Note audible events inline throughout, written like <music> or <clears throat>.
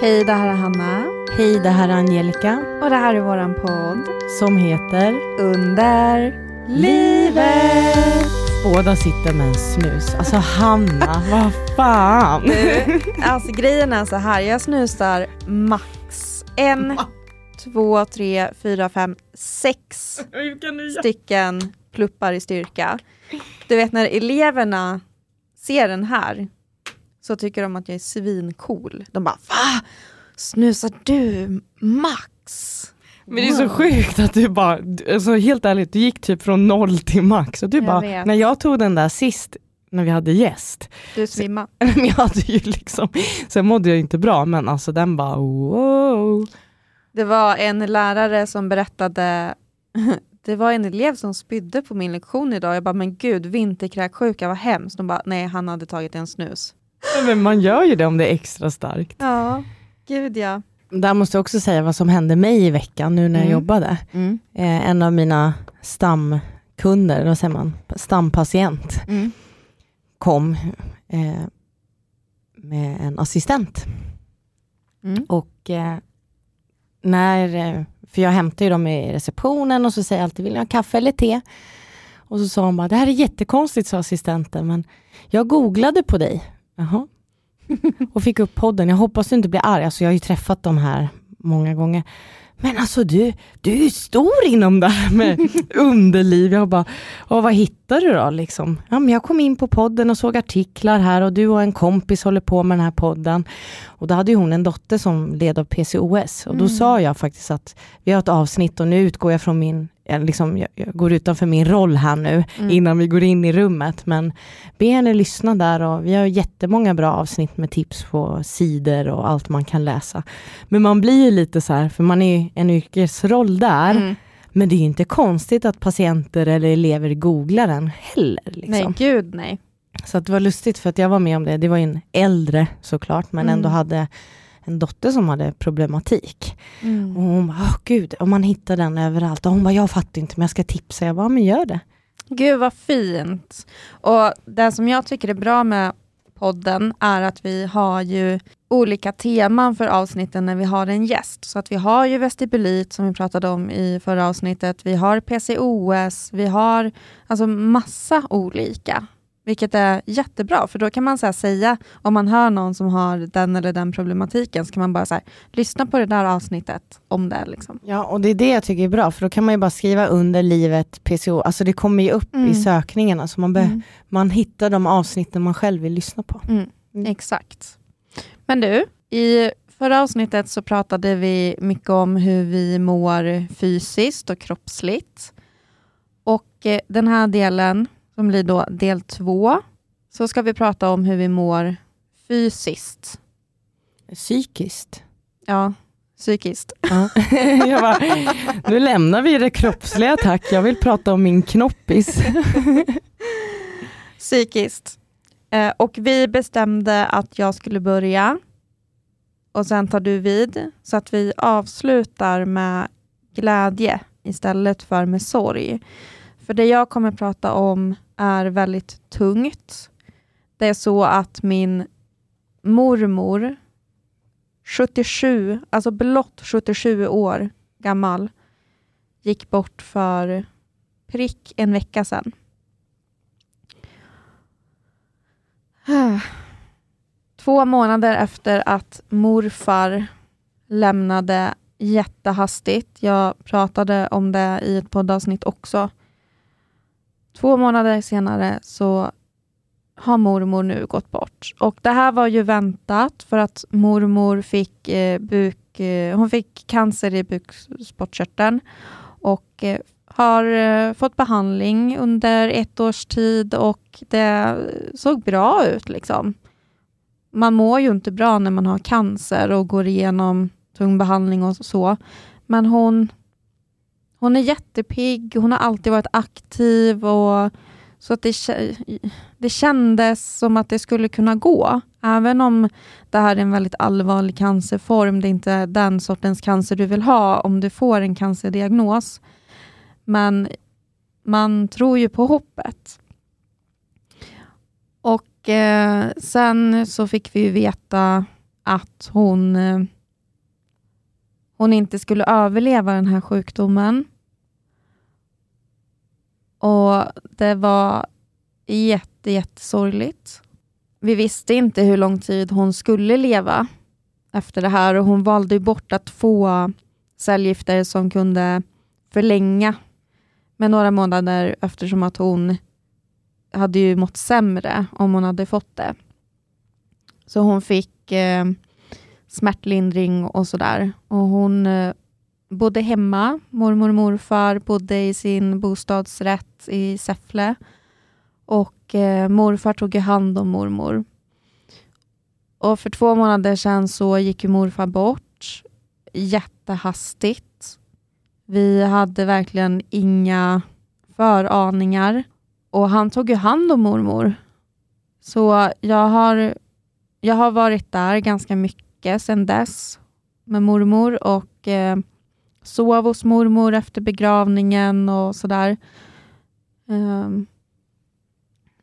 Hej, det här är Hanna. Hej, det här är Angelica Och det här är våran podd. som heter Under livet. Båda sitter med en snus. Alltså Hanna, <laughs> vad fan. Du, alltså grejen är så här, jag snusar max en, två, tre, fyra, fem, sex stycken pluppar i styrka. Du vet när eleverna ser den här så tycker de att jag är svincool. De bara va? Snusar du max? Men det är så sjukt att du bara, alltså helt ärligt, du gick typ från noll till max. Och du Jag bara, vet. när jag tog den där sist, när vi hade gäst, Du svimmar. <laughs> men jag hade ju liksom, sen mådde jag inte bra, men alltså den bara wow. Det var en lärare som berättade, <laughs> det var en elev som spydde på min lektion idag. Jag bara, men gud, vinterkräksjuka, vad hemskt. De bara, nej, han hade tagit en snus. <laughs> Men man gör ju det om det är extra starkt. Ja, gud ja. Där måste jag också säga vad som hände mig i veckan nu när jag Mm. jobbade. Eh, en av mina stamkunder, vad säger man, stampatient, Mm. kom eh, med en assistent. Mm. Och eh, när, eh, för jag hämtar ju dem i receptionen och så säger jag alltid, vill ni ha kaffe eller te? Och så sa hon bara, det här är jättekonstigt, sa assistenten, men jag googlade på dig. Jaha. Och fick upp podden. Jag hoppas du inte blir arg, alltså jag har ju träffat de här många gånger. Men alltså du, du är ju stor inom det här med <laughs> underliv. Jag bara, och vad hittar du då? Liksom? Ja, men jag kom in på podden och såg artiklar här och du och en kompis håller på med den här podden. Och då hade ju hon en dotter som led av PCOS och då Mm. sa jag faktiskt att vi har ett avsnitt och nu utgår jag från min, jag liksom, jag, jag går utanför min roll här nu Mm. innan vi går in i rummet. Men be henne lyssna där och vi har jättemånga bra avsnitt med tips på sidor och allt man kan läsa. Men man blir ju lite så här, för man är ju en yrkesroll där, Mm. men det är ju inte konstigt att patienter eller elever googlar den heller. Liksom. Nej, gud nej. Så det var lustigt för att jag var med om det. Det var ju en äldre såklart, men Mm. ändå hade en dotter som hade problematik. Mm. Och hon bara, åh gud, om man hittar den överallt. Och hon bara, jag fattar inte men jag ska tipsa. Jag bara, "Ja, men gör det. Gud vad fint. Och det som jag tycker är bra med podden är att vi har ju olika teman för avsnitten när vi har en gäst. Så att vi har ju vestibulit som vi pratade om i förra avsnittet. Vi har PCOS, vi har alltså massa olika. Vilket är jättebra, för då kan man så här säga, om man hör någon som har den eller den problematiken, så kan man bara så här, lyssna på det där avsnittet om det. Liksom. Ja, och det är det jag tycker är bra, för då kan man ju bara skriva under livet PCO. Alltså det kommer ju upp Mm. i sökningarna, så man, Mm. man hittar de avsnitten man själv vill lyssna på. Mm. Exakt. Men du, i förra avsnittet så pratade vi mycket om hur vi mår fysiskt och kroppsligt. Och eh, den här delen, som blir då del två, så ska vi prata om hur vi mår fysiskt. Psykiskt. Ja, psykiskt. Ja. <laughs> jag bara, nu lämnar vi det kroppsliga tack, jag vill prata om min knoppis. <laughs> Psykiskt. Eh, och vi bestämde att jag skulle börja och sen tar du vid så att vi avslutar med glädje istället för med sorg. För det jag kommer prata om är väldigt tungt. Det är så att min mormor, 77, alltså blott 77 år gammal, gick bort för prick en vecka sedan. <sighs> Två månader efter att morfar lämnade jättehastigt. Jag pratade om det i ett poddavsnitt också. Två månader senare så har mormor nu gått bort. Och det här var ju väntat för att mormor fick, eh, buk, eh, hon fick cancer i bukspottkörteln och eh, har eh, fått behandling under ett års tid och det såg bra ut. liksom. Man mår ju inte bra när man har cancer och går igenom tung behandling och så. Men hon, hon är jättepigg, hon har alltid varit aktiv och så att det, det kändes som att det skulle kunna gå. Även om det här är en väldigt allvarlig cancerform, det är inte den sortens cancer du vill ha om du får en cancerdiagnos. Men man tror ju på hoppet. Och eh, sen så fick vi ju veta att hon, eh, hon inte skulle överleva den här sjukdomen. Och det var jätte, jättesorgligt. Vi visste inte hur lång tid hon skulle leva efter det här och hon valde bort att få cellgifter som kunde förlänga med några månader eftersom att hon hade ju mått sämre om hon hade fått det. Så hon fick eh, smärtlindring och sådär. Och hon eh, bodde hemma. Mormor och morfar bodde i sin bostadsrätt i Säffle. Och eh, morfar tog hand om mormor. Och för två månader sedan så gick ju morfar bort jättehastigt. Vi hade verkligen inga föraningar och han tog ju hand om mormor. Så jag har, jag har varit där ganska mycket sedan dess med mormor och eh, sov hos mormor efter begravningen och sådär. Um,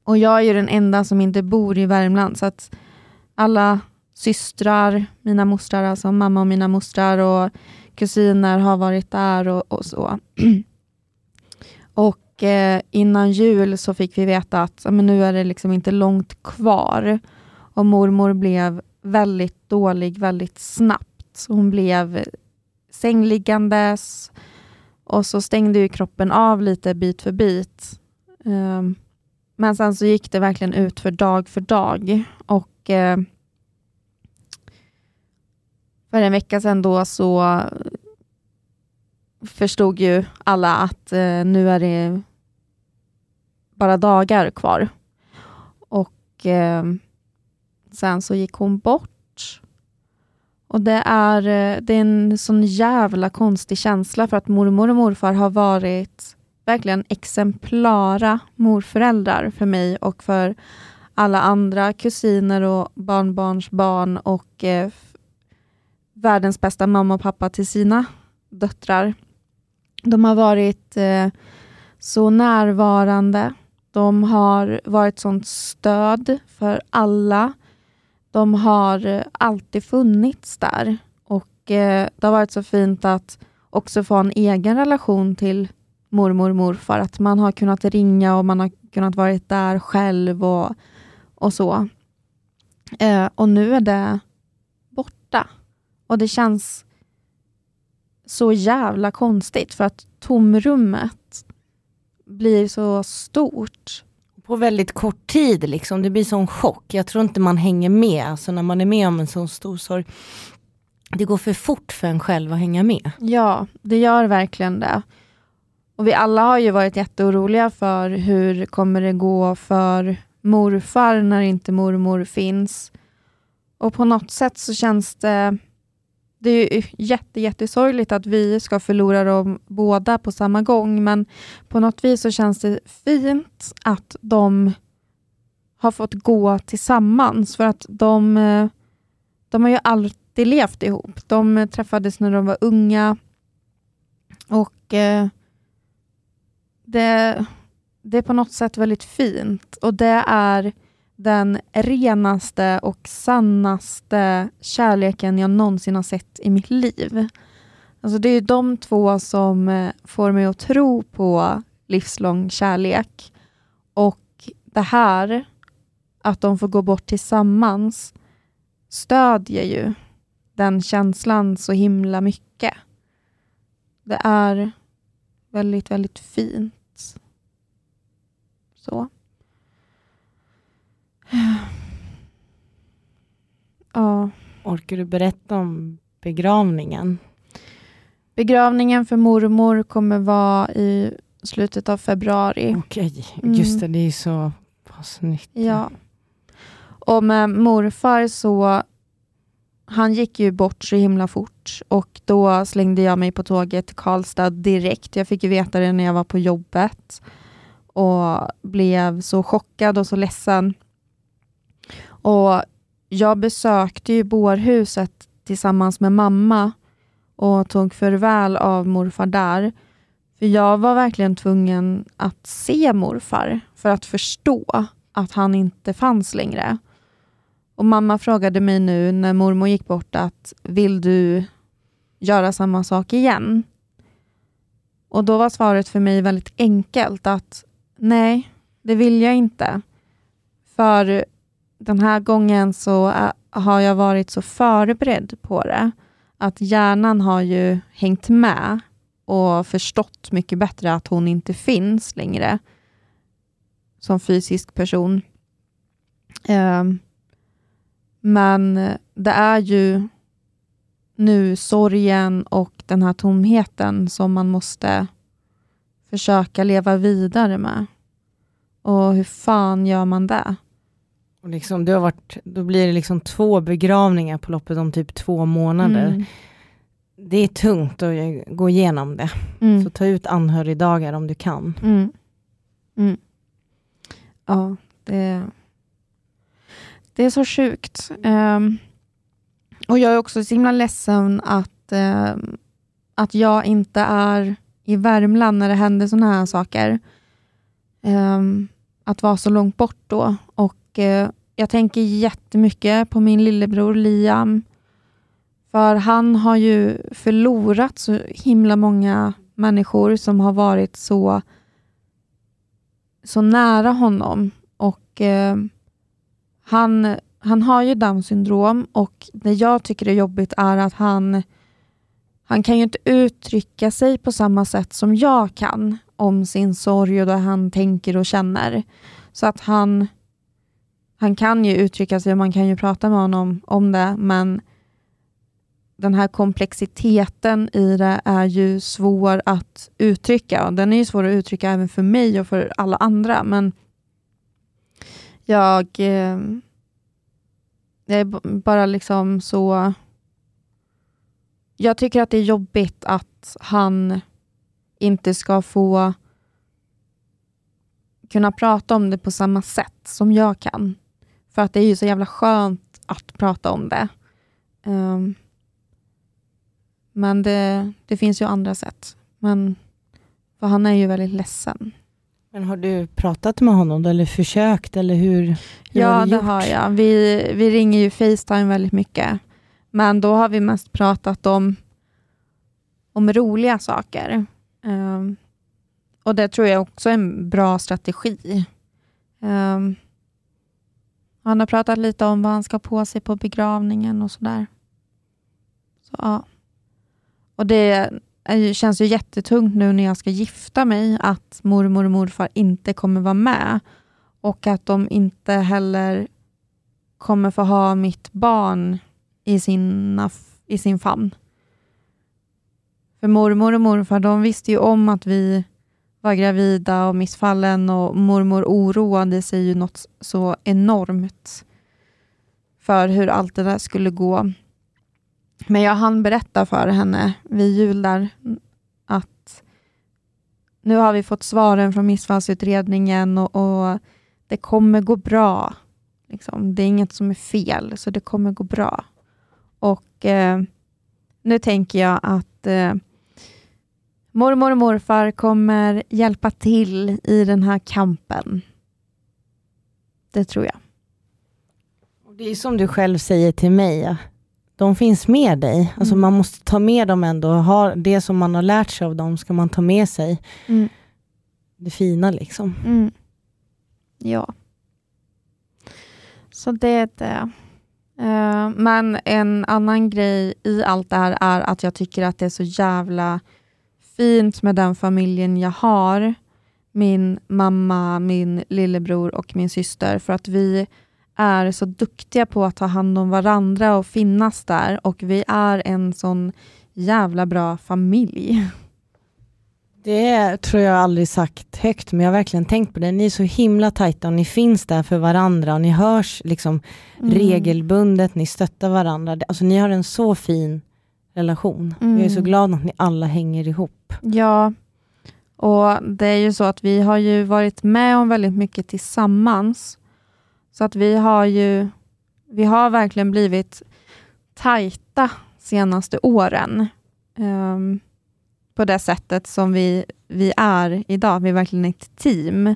och jag är ju den enda som inte bor i Värmland, så att alla systrar, mina mostrar, alltså mamma och mina mostrar och kusiner har varit där och, och så. <clears throat> och eh, innan jul så fick vi veta att men nu är det liksom inte långt kvar. Och mormor blev väldigt dålig väldigt snabbt. Hon blev sängliggandes och så stängde ju kroppen av lite bit för bit. Um, men sen så gick det verkligen ut för dag för dag. Och eh, för en vecka sedan då så förstod ju alla att eh, nu är det bara dagar kvar. Och eh, sen så gick hon bort. Och det är, eh, det är en sån jävla konstig känsla för att mormor och morfar har varit verkligen exemplara morföräldrar för mig och för alla andra kusiner och barnbarns barn och eh, världens bästa mamma och pappa till sina döttrar. De har varit eh, så närvarande. De har varit sånt stöd för alla. De har eh, alltid funnits där och eh, det har varit så fint att också få en egen relation till mormor och morfar. Att man har kunnat ringa och man har kunnat vara där själv och, och så. Eh, och nu är det borta. Och det känns så jävla konstigt för att tomrummet blir så stort. På väldigt kort tid, liksom. det blir sån chock. Jag tror inte man hänger med, alltså när man är med om en sån stor sorg. Det går för fort för en själv att hänga med. Ja, det gör verkligen det. Och vi alla har ju varit jätteoroliga för hur kommer det gå för morfar när inte mormor finns. Och på något sätt så känns det det är jätte, jättesorgligt att vi ska förlora dem båda på samma gång, men på något vis så känns det fint att de har fått gå tillsammans, för att de, eh, de har ju alltid levt ihop. De träffades när de var unga och eh, det, det är på något sätt väldigt fint och det är den renaste och sannaste kärleken jag någonsin har sett i mitt liv. Alltså det är de två som eh, får mig att tro på livslång kärlek. Och det här, att de får gå bort tillsammans, stödjer ju den känslan så himla mycket. Det är väldigt, väldigt fint. Så. Ja. Orkar du berätta om begravningen? Begravningen för mormor kommer vara i slutet av februari. Okej, mm. just det, det är så pass nytt. Ja. Och med morfar så, han gick ju bort så himla fort och då slängde jag mig på tåget till Karlstad direkt. Jag fick ju veta det när jag var på jobbet och blev så chockad och så ledsen. Och jag besökte ju bårhuset tillsammans med mamma och tog farväl av morfar där. För jag var verkligen tvungen att se morfar för att förstå att han inte fanns längre. Och mamma frågade mig nu när mormor gick bort att vill du göra samma sak igen? Och då var svaret för mig väldigt enkelt att nej, det vill jag inte. För den här gången så äh, har jag varit så förberedd på det att hjärnan har ju hängt med och förstått mycket bättre att hon inte finns längre som fysisk person. Ehm, men det är ju nu sorgen och den här tomheten som man måste försöka leva vidare med. Och hur fan gör man det? Och liksom, det har varit, då blir det liksom två begravningar på loppet om typ två månader. Mm. Det är tungt att gå igenom det. Mm. Så ta ut anhörigdagar om du kan. Mm. mm. Ja, det, det är så sjukt. Um, och jag är också så himla ledsen att, um, att jag inte är i Värmland när det händer sådana här saker. Um, att vara så långt bort då. Och uh, jag tänker jättemycket på min lillebror Liam. För han har ju förlorat så himla många människor som har varit så, så nära honom. Och eh, han, han har ju Downs syndrom och det jag tycker är jobbigt är att han, han kan ju inte uttrycka sig på samma sätt som jag kan om sin sorg och det han tänker och känner. Så att han, han kan ju uttrycka sig och man kan ju prata med honom om det, men den här komplexiteten i det är ju svår att uttrycka. Den är ju svår att uttrycka även för mig och för alla andra, men jag, eh, jag är bara liksom så... Jag tycker att det är jobbigt att han inte ska få kunna prata om det på samma sätt som jag kan. För att det är ju så jävla skönt att prata om det. Um, men det, det finns ju andra sätt. Men för han är ju väldigt ledsen. Men har du pratat med honom eller försökt? Eller hur, hur ja, har det har jag. Vi, vi ringer ju Facetime väldigt mycket. Men då har vi mest pratat om, om roliga saker. Um, och Det tror jag också är en bra strategi. Um, han har pratat lite om vad han ska på sig på begravningen och sådär. Så, ja. Och det är, känns ju jättetungt nu när jag ska gifta mig att mormor och morfar inte kommer vara med och att de inte heller kommer få ha mitt barn i, sina, i sin famn. För mormor och morfar de visste ju om att vi var gravida och missfallen och mormor oroade sig ju något så enormt för hur allt det där skulle gå. Men jag hann berätta för henne vid jul där att nu har vi fått svaren från missfallsutredningen och, och det kommer gå bra. Liksom. Det är inget som är fel, så det kommer gå bra. Och eh, nu tänker jag att eh, mormor och morfar kommer hjälpa till i den här kampen. Det tror jag. Det är som du själv säger till mig, de finns med dig. Alltså mm. man måste ta med dem ändå. Ha det som man har lärt sig av dem ska man ta med sig. Mm. Det fina liksom. Mm. Ja. Så det är det. Uh, men en annan grej i allt det här är att jag tycker att det är så jävla fint med den familjen jag har. Min mamma, min lillebror och min syster. För att vi är så duktiga på att ta hand om varandra och finnas där och vi är en sån jävla bra familj. Det tror jag aldrig sagt högt, men jag har verkligen tänkt på det. Ni är så himla tajta och ni finns där för varandra och ni hörs liksom mm. regelbundet, ni stöttar varandra. Alltså ni har en så fin relation. Mm. Jag är så glad att ni alla hänger ihop. Ja, och det är ju så att vi har ju varit med om väldigt mycket tillsammans. Så att vi har ju vi har verkligen blivit tajta senaste åren. Um, på det sättet som vi, vi är idag. Vi är verkligen ett team.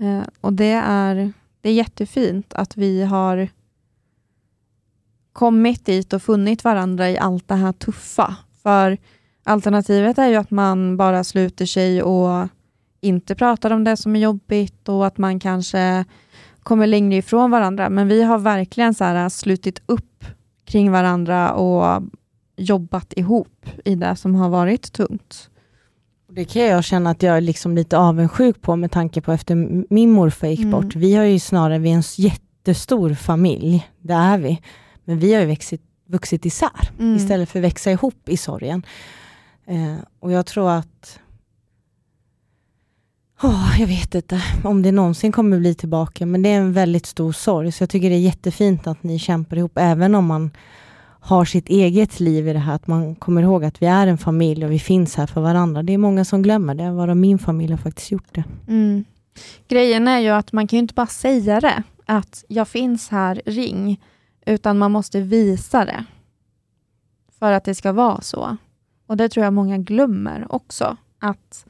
Uh, och det är, det är jättefint att vi har kommit dit och funnit varandra i allt det här tuffa. För alternativet är ju att man bara sluter sig och inte pratar om det som är jobbigt och att man kanske kommer längre ifrån varandra. Men vi har verkligen så här slutit upp kring varandra och jobbat ihop i det som har varit tungt. Det kan jag känna att jag är liksom lite avundsjuk på med tanke på efter min morfar gick mm. bort. Vi har ju snarare, vi är en jättestor familj, det är vi. Men vi har ju vuxit, vuxit isär mm. istället för att växa ihop i sorgen. Eh, och jag tror att Oh, jag vet inte om det någonsin kommer bli tillbaka, men det är en väldigt stor sorg. Så jag tycker det är jättefint att ni kämpar ihop, även om man har sitt eget liv i det här, att man kommer ihåg att vi är en familj och vi finns här för varandra. Det är många som glömmer det, varav min familj har faktiskt gjort det. Mm. Grejen är ju att man kan ju inte bara säga det, att jag finns här, ring, utan man måste visa det för att det ska vara så. Och det tror jag många glömmer också, att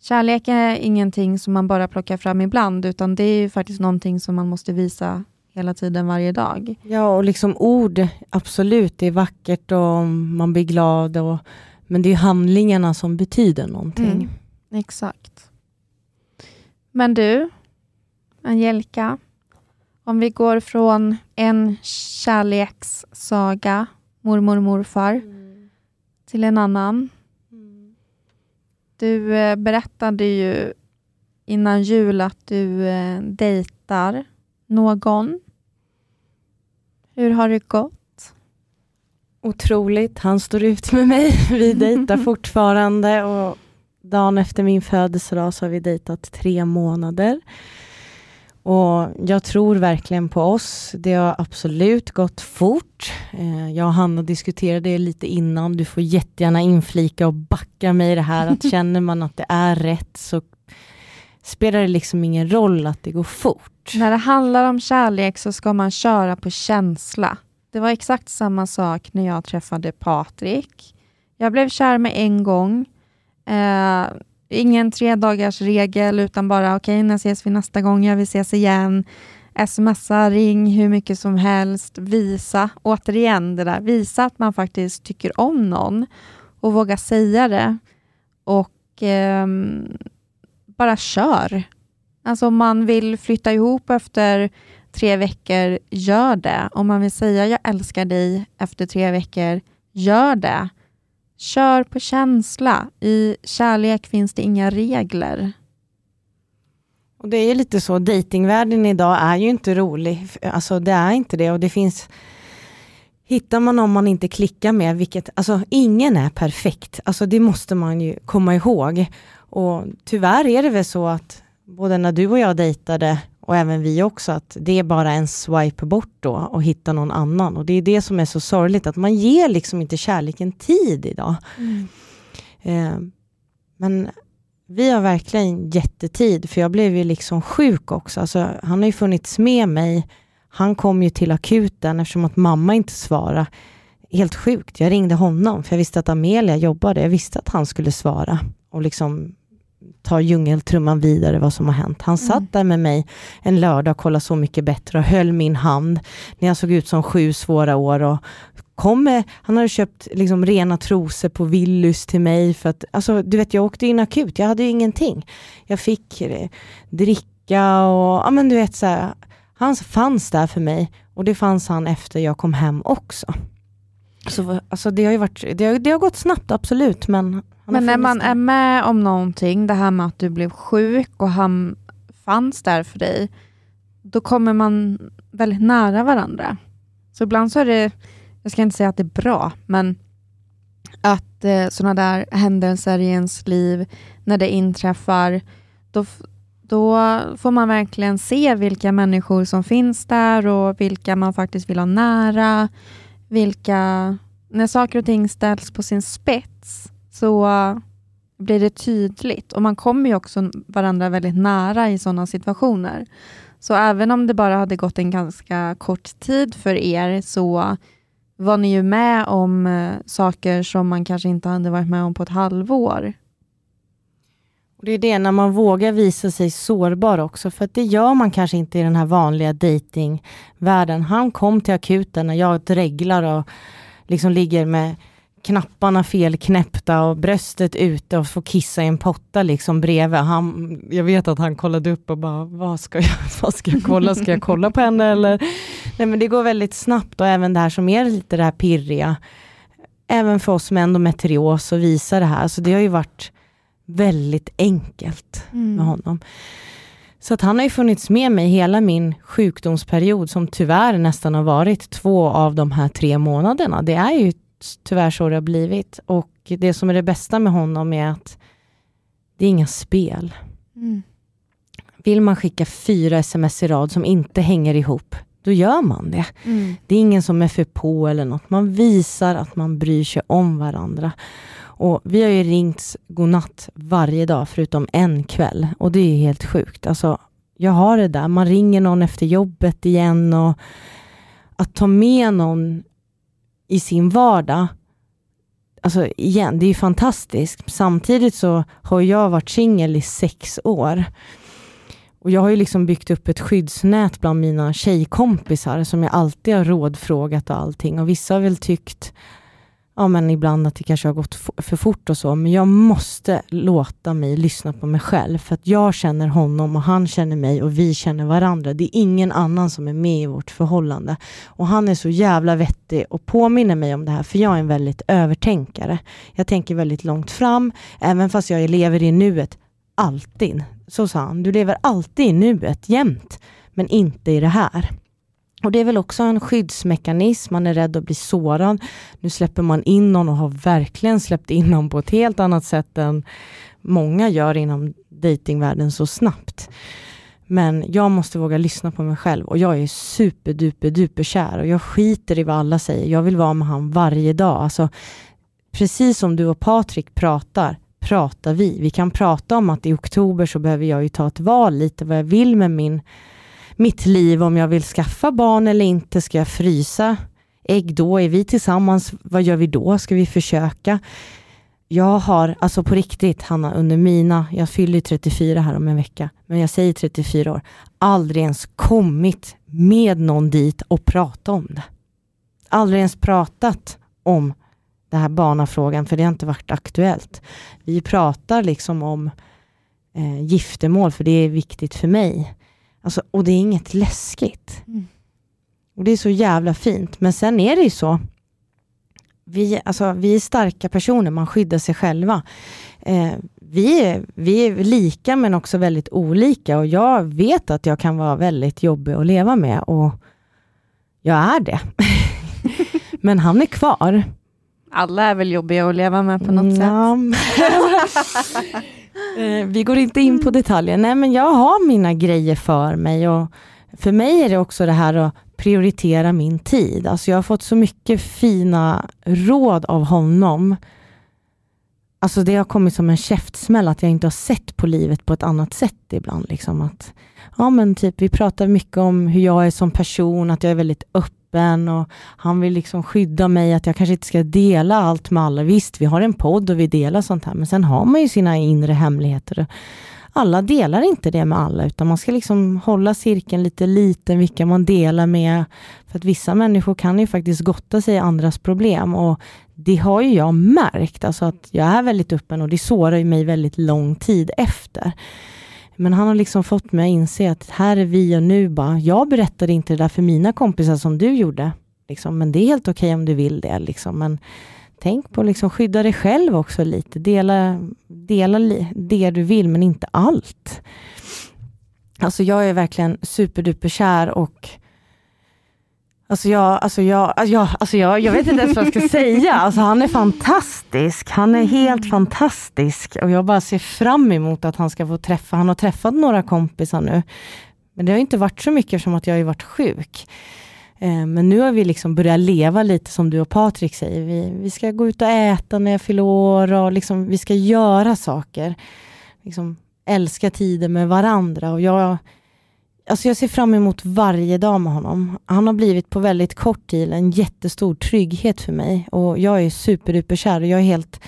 kärlek är ingenting som man bara plockar fram ibland, utan det är faktiskt någonting som man måste visa hela tiden, varje dag. Ja, och liksom ord, absolut, det är vackert och man blir glad, och, men det är handlingarna som betyder någonting. Mm, exakt. Men du, Angelica, om vi går från en kärlekssaga, mormor och morfar, mm. till en annan. Mm. Du eh, berättade ju innan jul att du eh, dejtar någon. Hur har det gått? Otroligt. Han står ut med mig. <laughs> Vi dejtar <laughs> fortfarande och dagen efter min födelsedag så har vi dejtat tre månader. Och Jag tror verkligen på oss. Det har absolut gått fort. Eh, jag och Hanna diskuterade det lite innan. Du får jättegärna inflika och backa mig i det här. Att <laughs> känner man att det är rätt så spelar det liksom ingen roll att det går fort. När det handlar om kärlek så ska man köra på känsla. Det var exakt samma sak när jag träffade Patrik. Jag blev kär med en gång. Eh, ingen tre dagars regel utan bara okej, okay, när ses vi nästa gång? Jag vill ses igen. Smsa, ring hur mycket som helst. Visa, återigen det där, visa att man faktiskt tycker om någon och våga säga det. Och eh, bara kör. Alltså om man vill flytta ihop efter tre veckor, gör det. Om man vill säga jag älskar dig efter tre veckor, gör det. Kör på känsla. I kärlek finns det inga regler. Och Det är lite så, datingvärlden idag är ju inte rolig. Alltså det är inte det och det finns Hittar man någon man inte klickar med, vilket, alltså ingen är perfekt. Alltså det måste man ju komma ihåg. Och tyvärr är det väl så att både när du och jag dejtade och även vi också, att det är bara en swipe bort då och hitta någon annan. Och det är det som är så sorgligt, att man ger liksom inte kärleken tid idag. Mm. Eh, men vi har verkligen jättetid, för jag blev ju liksom sjuk också. Alltså, han har ju funnits med mig. Han kom ju till akuten eftersom att mamma inte svarade. Helt sjukt. Jag ringde honom, för jag visste att Amelia jobbade. Jag visste att han skulle svara och liksom ta djungeltrumman vidare vad som har hänt. Han mm. satt där med mig en lördag och kollade Så mycket bättre och höll min hand när jag såg ut som sju svåra år och kom med, han hade köpt liksom rena trosor på Willys till mig för att, alltså du vet jag åkte in akut, jag hade ju ingenting. Jag fick eh, dricka och, ja men du vet så här, han fanns där för mig och det fanns han efter jag kom hem också. Så, alltså det har ju varit, det har, det har gått snabbt absolut men men när man är med om någonting, det här med att du blev sjuk och han fanns där för dig, då kommer man väldigt nära varandra. Så ibland så är det, jag ska inte säga att det är bra, men att eh, sådana där händelser i ens liv, när det inträffar, då, då får man verkligen se vilka människor som finns där och vilka man faktiskt vill ha nära. Vilka, när saker och ting ställs på sin spets, så blir det tydligt. Och man kommer ju också varandra väldigt nära i sådana situationer. Så även om det bara hade gått en ganska kort tid för er, så var ni ju med om eh, saker som man kanske inte hade varit med om på ett halvår. Det är det, när man vågar visa sig sårbar också, för att det gör man kanske inte i den här vanliga datingvärlden. Han kom till akuten när jag dreglar och liksom ligger med knapparna felknäppta och bröstet ute och får kissa i en potta liksom bredvid. Han, jag vet att han kollade upp och bara, vad ska jag, <laughs> vad ska jag kolla? Ska jag kolla på henne eller? Nej men det går väldigt snabbt och även det här som är lite det här pirriga. Även för oss med endometrios och visa det här. Så det har ju varit väldigt enkelt mm. med honom. Så att han har ju funnits med mig hela min sjukdomsperiod som tyvärr nästan har varit två av de här tre månaderna. Det är ju tyvärr så det har blivit. Och det som är det bästa med honom är att det är inga spel. Mm. Vill man skicka fyra sms i rad som inte hänger ihop, då gör man det. Mm. Det är ingen som är för på eller något. Man visar att man bryr sig om varandra. Och Vi har ju ringt godnatt varje dag förutom en kväll och det är helt sjukt. Alltså, jag har det där, man ringer någon efter jobbet igen och att ta med någon i sin vardag, alltså igen, det är ju fantastiskt. Samtidigt så har jag varit singel i sex år. Och jag har ju liksom byggt upp ett skyddsnät bland mina tjejkompisar som jag alltid har rådfrågat och allting. Och vissa har väl tyckt ja, men ibland att det kanske har gått för fort och så, men jag måste låta mig lyssna på mig själv, för att jag känner honom och han känner mig och vi känner varandra. Det är ingen annan som är med i vårt förhållande. Och han är så jävla vettig och påminner mig om det här, för jag är en väldigt övertänkare. Jag tänker väldigt långt fram, även fast jag lever i nuet, alltid. Så sa han, du lever alltid i nuet, jämt, men inte i det här. Och Det är väl också en skyddsmekanism, man är rädd att bli sårad. Nu släpper man in någon och har verkligen släppt in någon på ett helt annat sätt än många gör inom datingvärlden så snabbt. Men jag måste våga lyssna på mig själv och jag är superduper duper kär och jag skiter i vad alla säger. Jag vill vara med han varje dag. Alltså, precis som du och Patrik pratar, pratar vi. Vi kan prata om att i oktober så behöver jag ju ta ett val lite vad jag vill med min mitt liv om jag vill skaffa barn eller inte. Ska jag frysa ägg då? Är vi tillsammans? Vad gör vi då? Ska vi försöka? Jag har, alltså på riktigt Hanna, under mina, jag fyller 34 här om en vecka, men jag säger 34 år, aldrig ens kommit med någon dit och pratat om det. Aldrig ens pratat om den här barnafrågan, för det har inte varit aktuellt. Vi pratar liksom om eh, giftermål, för det är viktigt för mig. Alltså, och det är inget läskigt. Mm. Och Det är så jävla fint. Men sen är det ju så, vi, alltså, vi är starka personer, man skyddar sig själva. Eh, vi, är, vi är lika men också väldigt olika och jag vet att jag kan vara väldigt jobbig att leva med och jag är det. <laughs> men han är kvar. Alla är väl jobbiga att leva med på något ja. sätt. <laughs> Eh, vi går inte in på detaljer. Nej, men jag har mina grejer för mig och för mig är det också det här att prioritera min tid. Alltså jag har fått så mycket fina råd av honom. Alltså det har kommit som en käftsmäll att jag inte har sett på livet på ett annat sätt ibland. Liksom att, ja, men typ, vi pratar mycket om hur jag är som person, att jag är väldigt öppen öppen och han vill liksom skydda mig, att jag kanske inte ska dela allt med alla. Visst, vi har en podd och vi delar sånt här, men sen har man ju sina inre hemligheter. Alla delar inte det med alla, utan man ska liksom hålla cirkeln lite liten, vilka man delar med. För att vissa människor kan ju faktiskt gotta sig i andras problem och det har ju jag märkt, alltså att jag är väldigt öppen och det sårar ju mig väldigt lång tid efter. Men han har liksom fått mig att inse att här är vi och nu bara. Jag berättade inte det där för mina kompisar som du gjorde. Liksom, men det är helt okej okay om du vill det. Liksom. Men tänk på att liksom skydda dig själv också lite. Dela, dela det du vill, men inte allt. Alltså jag är verkligen superduper kär och Alltså jag, alltså jag, alltså jag, alltså jag, jag vet inte ens vad jag ska <laughs> säga. Alltså han är fantastisk. Han är helt fantastisk. Och jag bara ser fram emot att han ska få träffa, han har träffat några kompisar nu. Men det har inte varit så mycket eftersom att jag har varit sjuk. Eh, men nu har vi liksom börjat leva lite som du och Patrik säger. Vi, vi ska gå ut och äta när jag fyller år och liksom, vi ska göra saker. Liksom älska tiden med varandra. Och jag Alltså jag ser fram emot varje dag med honom. Han har blivit på väldigt kort tid en jättestor trygghet för mig och jag är superduper kär och jag är helt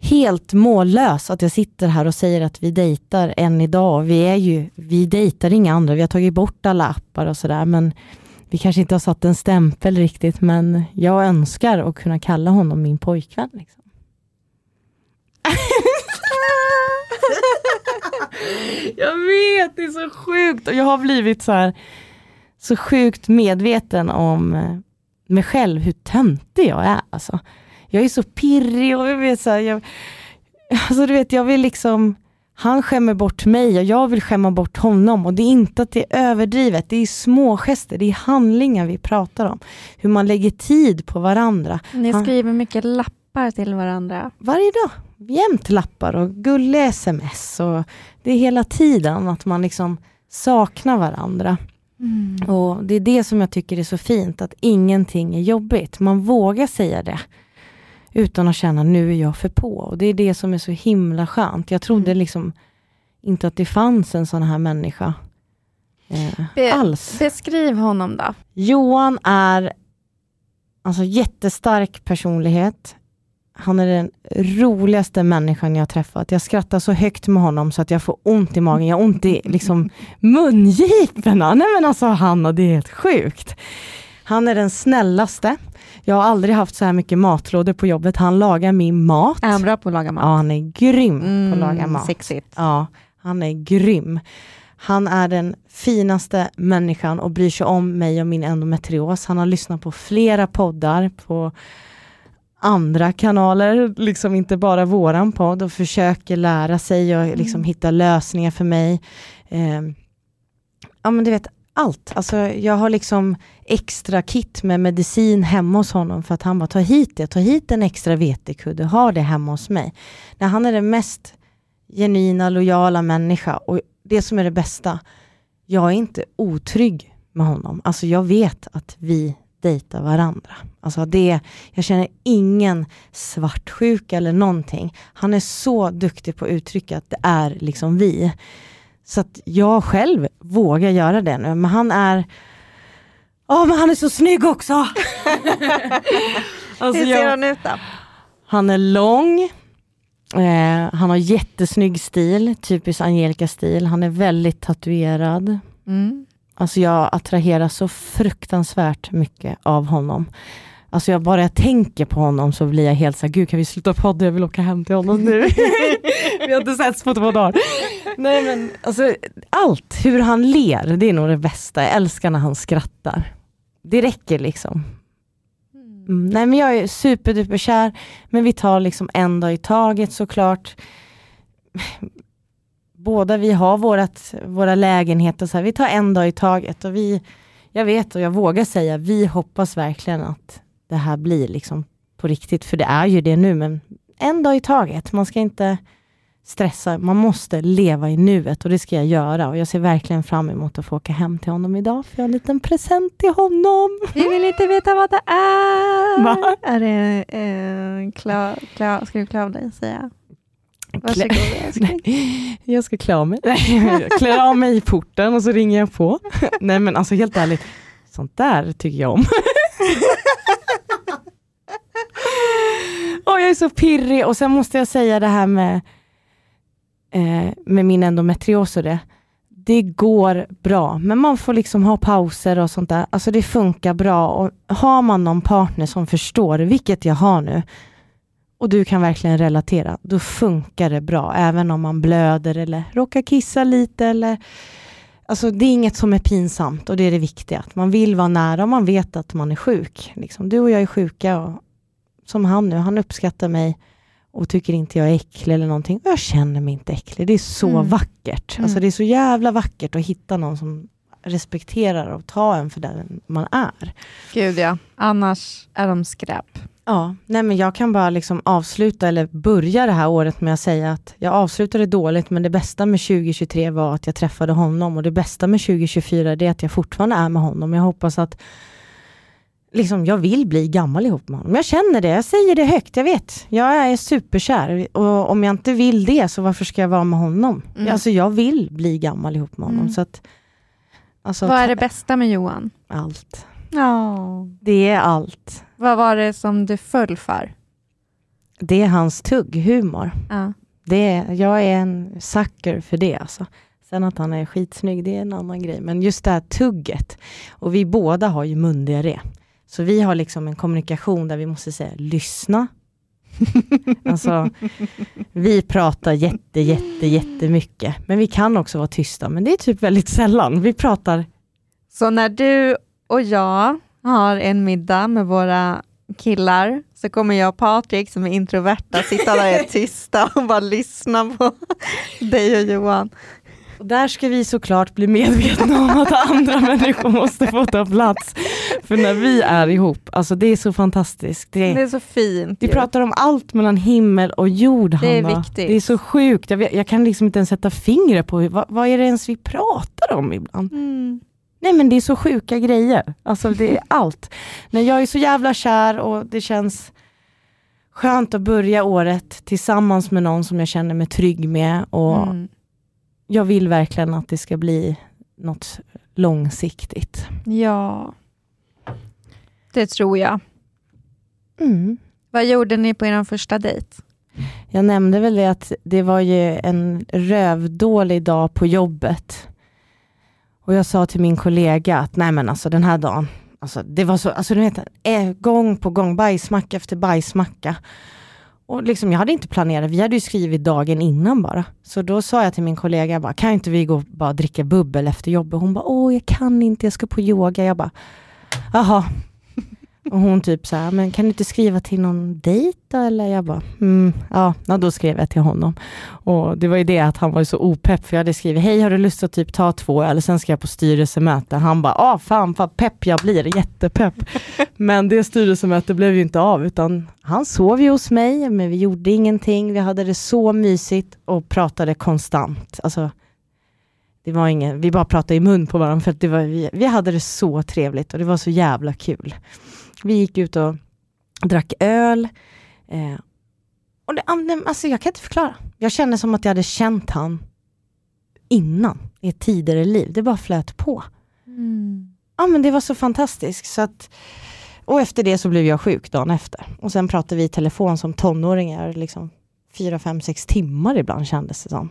helt mållös att jag sitter här och säger att vi dejtar än idag. Vi är ju, vi dejtar inga andra, vi har tagit bort alla appar och sådär, men vi kanske inte har satt en stämpel riktigt, men jag önskar att kunna kalla honom min pojkvän. Liksom. <laughs> <laughs> jag vet, det är så sjukt och jag har blivit så här så sjukt medveten om eh, mig själv, hur töntig jag är. Alltså. Jag är så pirrig och jag vet, så här, jag, alltså, du vet, jag vill liksom han skämmer bort mig och jag vill skämma bort honom och det är inte att det är överdrivet, det är små gester, det är handlingar vi pratar om. Hur man lägger tid på varandra. Ni skriver mycket lappar till varandra. Varje dag, jämt lappar och gulliga sms och det är hela tiden att man liksom saknar varandra. Mm. Och Det är det som jag tycker är så fint, att ingenting är jobbigt. Man vågar säga det utan att känna nu är jag för på. Och Det är det som är så himla skönt. Jag trodde mm. liksom inte att det fanns en sån här människa eh, Be alls. Beskriv honom då. Johan är alltså jättestark personlighet. Han är den roligaste människan jag har träffat. Jag skrattar så högt med honom så att jag får ont i magen. Jag har ont i liksom, mungiporna. Nej men alltså Hanna, det är helt sjukt. Han är den snällaste. Jag har aldrig haft så här mycket matlådor på jobbet. Han lagar min mat. Är han bra på att laga mat? Ja, han är grym mm, på att laga mat. Sexigt. Ja, han är grym. Han är den finaste människan och bryr sig om mig och min endometrios. Han har lyssnat på flera poddar på andra kanaler, liksom inte bara våran podd och försöker lära sig och liksom mm. hitta lösningar för mig. Eh, ja men du vet, allt. Alltså, jag har liksom extra kit med medicin hemma hos honom för att han bara, ta hit det, ta hit en extra vetekudde, ha det hemma hos mig. När han är den mest genuina, lojala människa och det som är det bästa, jag är inte otrygg med honom. Alltså jag vet att vi dejtar varandra. Alltså det, jag känner ingen svartsjuka eller någonting. Han är så duktig på att uttrycka att det är liksom vi. Så att jag själv vågar göra det nu, men han är Åh, men han är så snygg också! <laughs> alltså, Hur ser jag, han ut då? Han är lång, eh, han har jättesnygg stil, typisk Angelica-stil. Han är väldigt tatuerad. Mm. Alltså jag attraheras så fruktansvärt mycket av honom. Alltså jag bara jag tänker på honom så blir jag helt såhär, gud kan vi sluta podda, jag vill åka hem till honom nu. <laughs> vi har inte setts på två dagar. Nej men alltså allt, hur han ler, det är nog det bästa. Jag älskar när han skrattar. Det räcker liksom. Mm. mm nej men jag är superduper kär, men vi tar liksom en dag i taget såklart. Båda vi har vårat, våra lägenheter, så här, vi tar en dag i taget och vi, jag vet och jag vågar säga, vi hoppas verkligen att det här blir liksom på riktigt, för det är ju det nu, men en dag i taget. Man ska inte stressa, man måste leva i nuet och det ska jag göra. Och jag ser verkligen fram emot att få åka hem till honom idag, för jag har en liten present till honom. Vi vill inte veta vad det är. Va? Är det eh, klä, ska du klä av dig, säga? Varsågod, jag jag ska klä av mig. jag <laughs> klär av mig i porten och så ringer jag på. <laughs> Nej men alltså helt ärligt, sånt där tycker jag om. <laughs> oh, jag är så pirrig och sen måste jag säga det här med, eh, med min endometrios och det. Det går bra, men man får liksom ha pauser och sånt där. Alltså det funkar bra och har man någon partner som förstår, vilket jag har nu, och du kan verkligen relatera, då funkar det bra, även om man blöder eller råkar kissa lite eller Alltså det är inget som är pinsamt och det är det viktiga. Att man vill vara nära och man vet att man är sjuk. Liksom. Du och jag är sjuka och som han nu, han uppskattar mig och tycker inte jag är äcklig eller någonting. Jag känner mig inte äcklig. Det är så mm. vackert. Mm. Alltså det är så jävla vackert att hitta någon som respekterar och tar en för den man är. Gud ja, annars är de skräp. Ja, nej men jag kan bara liksom avsluta eller börja det här året med att säga att jag avslutade dåligt, men det bästa med 2023 var att jag träffade honom och det bästa med 2024 är att jag fortfarande är med honom. Jag hoppas att liksom, jag vill bli gammal ihop med honom. Jag känner det, jag säger det högt, jag vet. Jag är superkär och om jag inte vill det, så varför ska jag vara med honom? Mm. Alltså jag vill bli gammal ihop med honom. Mm. Så att, alltså, Vad är det bästa med Johan? Allt. Oh. Det är allt. Vad var det som du föll för? Det är hans tugghumor. Ja. Det är, jag är en sucker för det alltså. Sen att han är skitsnygg, det är en annan grej. Men just det här tugget. Och vi båda har ju mundiarré. Så vi har liksom en kommunikation där vi måste säga lyssna. <laughs> alltså, vi pratar jätte, jätte, jättemycket. Men vi kan också vara tysta. Men det är typ väldigt sällan. Vi pratar Så när du och jag har en middag med våra killar så kommer jag och Patrik som är introverta sitta där och är tysta och bara lyssna på <laughs> dig och Johan. Och där ska vi såklart bli medvetna om att andra <laughs> människor måste få ta plats. För när vi är ihop, alltså det är så fantastiskt. Det Det är så fint. vi ju. pratar om allt mellan himmel och jord, Det är Hanna. viktigt. Det är så sjukt. Jag, jag kan liksom inte ens sätta fingret på vad, vad är det ens vi pratar om ibland. Mm. Nej men det är så sjuka grejer. Alltså det är allt. När jag är så jävla kär och det känns skönt att börja året tillsammans med någon som jag känner mig trygg med. Och Mm. jag vill verkligen att det ska bli något långsiktigt. Ja, det tror jag. Mm. Vad gjorde ni på er första dejt? Jag nämnde väl det att det var ju en rövdålig dag på jobbet. Och jag sa till min kollega att nej men alltså den här dagen, alltså det var så, alltså du vet, eh, gång på gång, bajsmacka efter bajsmacka. Och liksom, jag hade inte planerat, vi hade ju skrivit dagen innan bara. Så då sa jag till min kollega, bara, kan inte vi gå och bara dricka bubbel efter jobbet? Hon bara, åh jag kan inte, jag ska på yoga. Jag bara, jaha. Och hon typ så här, men kan du inte skriva till någon dejt då? Eller jag bara, mm, ja, då skrev jag till honom. Och det var ju det att han var så opepp, för jag hade skrivit, hej har du lust att typ ta två öl, sen ska jag på styrelsemöte. Han bara, ah fan vad pepp jag blir, jättepepp. <laughs> men det styrelsemötet blev ju inte av, utan han sov ju hos mig, men vi gjorde ingenting, vi hade det så mysigt och pratade konstant. Alltså, det var ingen, vi bara pratade i mun på varandra, för att det var, vi, vi hade det så trevligt och det var så jävla kul. Vi gick ut och drack öl. Eh, och det, alltså jag kan inte förklara. Jag kände som att jag hade känt han innan, i ett tidigare liv. Det bara flöt på. Ja men det var så fantastiskt. Så att, och efter det så blev jag sjuk dagen efter. Och sen pratade vi i telefon som tonåringar, liksom fyra, fem, sex timmar ibland kändes det som.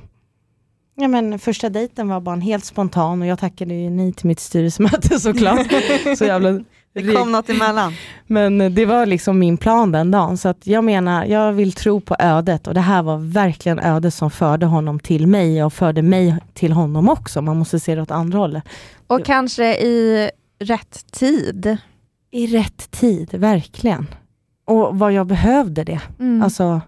Ja men första dejten var bara en helt spontan och jag tackade ju nej till mitt styrelsemöte såklart. <laughs> så jävla Det kom något emellan. men det var liksom min plan den dagen. Så att jag menar, jag vill tro på ödet och det här var verkligen ödet som förde honom till mig och förde mig till honom också. Man måste se det åt andra hållet. Och kanske i rätt tid. I rätt tid, verkligen. Och vad jag behövde det. Mm. Alltså,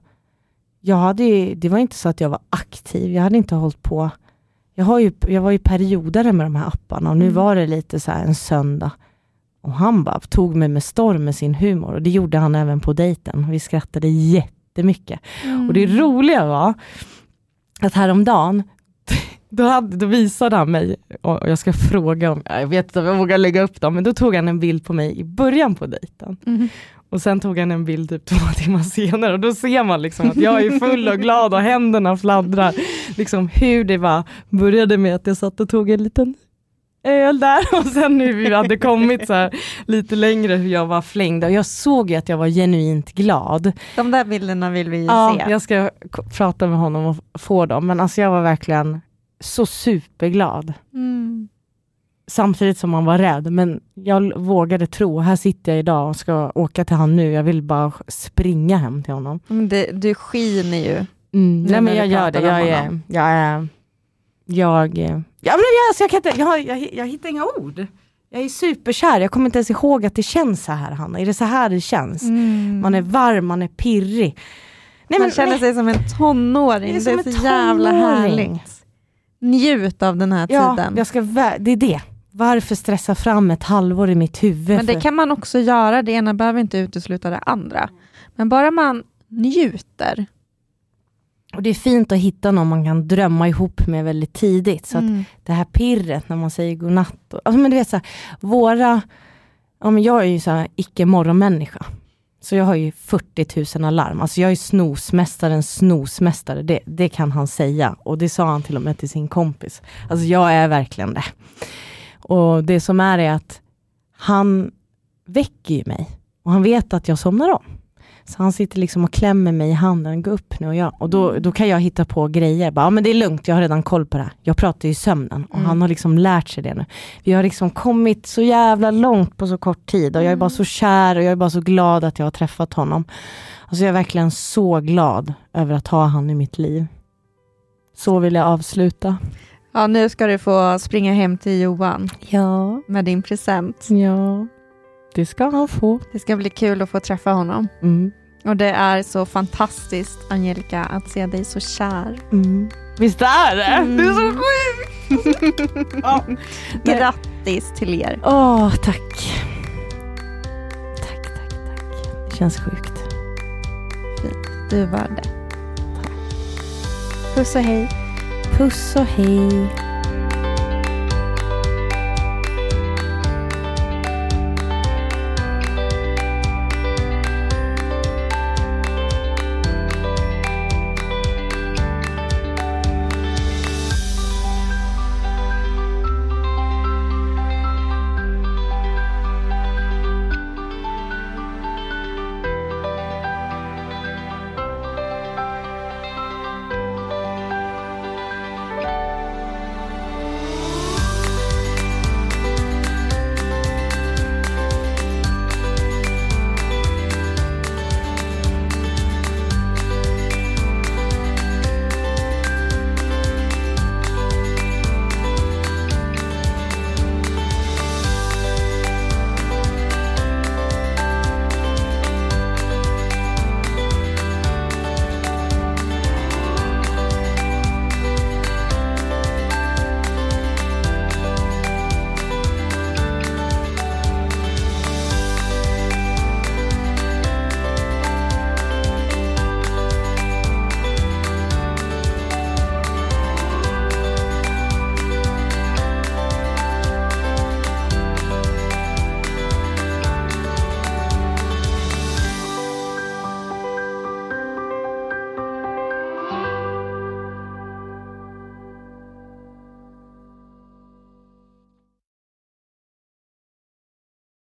jag hade ju, det var inte så att jag var aktiv, jag hade inte hållit på. Jag, har ju, jag var ju periodare med de här apparna och nu Mm. var det lite så här en söndag. Och han bara tog mig med storm med sin humor och det gjorde han även på dejten. Vi skrattade jättemycket. Mm. Och det roliga var att häromdagen, <laughs> då, hade, då visade han mig, och jag ska fråga om, jag vet inte om jag vågar lägga upp dem, men då tog han en bild på mig i början på dejten. Mm. Och sen tog han en bild typ två <laughs> timmar senare och då ser man liksom att jag är full och glad och händerna fladdrar. Liksom hur det var, började med att jag satt och tog en liten öl där <laughs> och sen nu vi hade kommit så här lite längre hur jag var flängd och jag såg ju att jag var genuint glad. De där bilderna vill vi Ja, se. jag ska prata med honom och få dem men alltså jag var verkligen så superglad. Mm. Samtidigt som man var rädd men jag vågade tro, här sitter jag idag och ska åka till han nu, jag vill bara springa hem till honom. Men det, du skiner ju. Mm, nej men jag gör det. Jag är, jag är, jag, eh, ja men jag, alltså jag kan inte, jag, jag, jag hittar inga ord. Jag är superkär, jag kommer inte ens ihåg att det känns så här Hanna. Är det så här det känns? Mm. Man är varm, man är pirrig. Nej, Man men, känner nej, sig som en tonåring. Det är Det är, så jävla härligt. Njut av den här ja, tiden. jag ska, det är det. Varför stressa fram ett halvår i mitt huvud? Men det för- kan man också göra. Det ena behöver inte utesluta det andra. Men bara man njuter. Och det är fint att hitta någon man kan drömma ihop med väldigt tidigt. Så att Mm. det här pirret när man säger godnatt. och- Alltså men du vet så här, våra, ja men jag är ju så här icke morgonmänniska. Så jag har ju 40 000 alarm. Alltså jag är snosmästarens snosmästare, det, det kan han säga. Och det sa han till och med till sin kompis. Alltså jag är verkligen det. Och det som är är att han väcker ju mig. Och han vet att jag somnar om. Så han sitter liksom och klämmer mig i handen, gå upp nu och jag. Och då, då kan jag hitta på grejer. Bara, ja, men det är lugnt, jag har redan koll på det här. Jag pratar ju i sömnen och Mm. han har liksom lärt sig det nu. Vi har liksom kommit så jävla långt på så kort tid och jag är bara Mm. så kär och jag är bara så glad att jag har träffat honom. Alltså jag är verkligen så glad över att ha han i mitt liv. Så vill jag avsluta. Ja, nu ska du få springa hem till Johan Ja, med din present. ja. Det ska han få. Det ska bli kul att få träffa honom. Mm. Och det är så fantastiskt, Angelica, att se dig så kär. Mm. Visst är det? Mm. Det är så sjukt! <laughs> ja. Grattis till er. Åh, tack. Tack, tack, tack. Det känns sjukt. Du var det. Puss och hej. Puss och hej.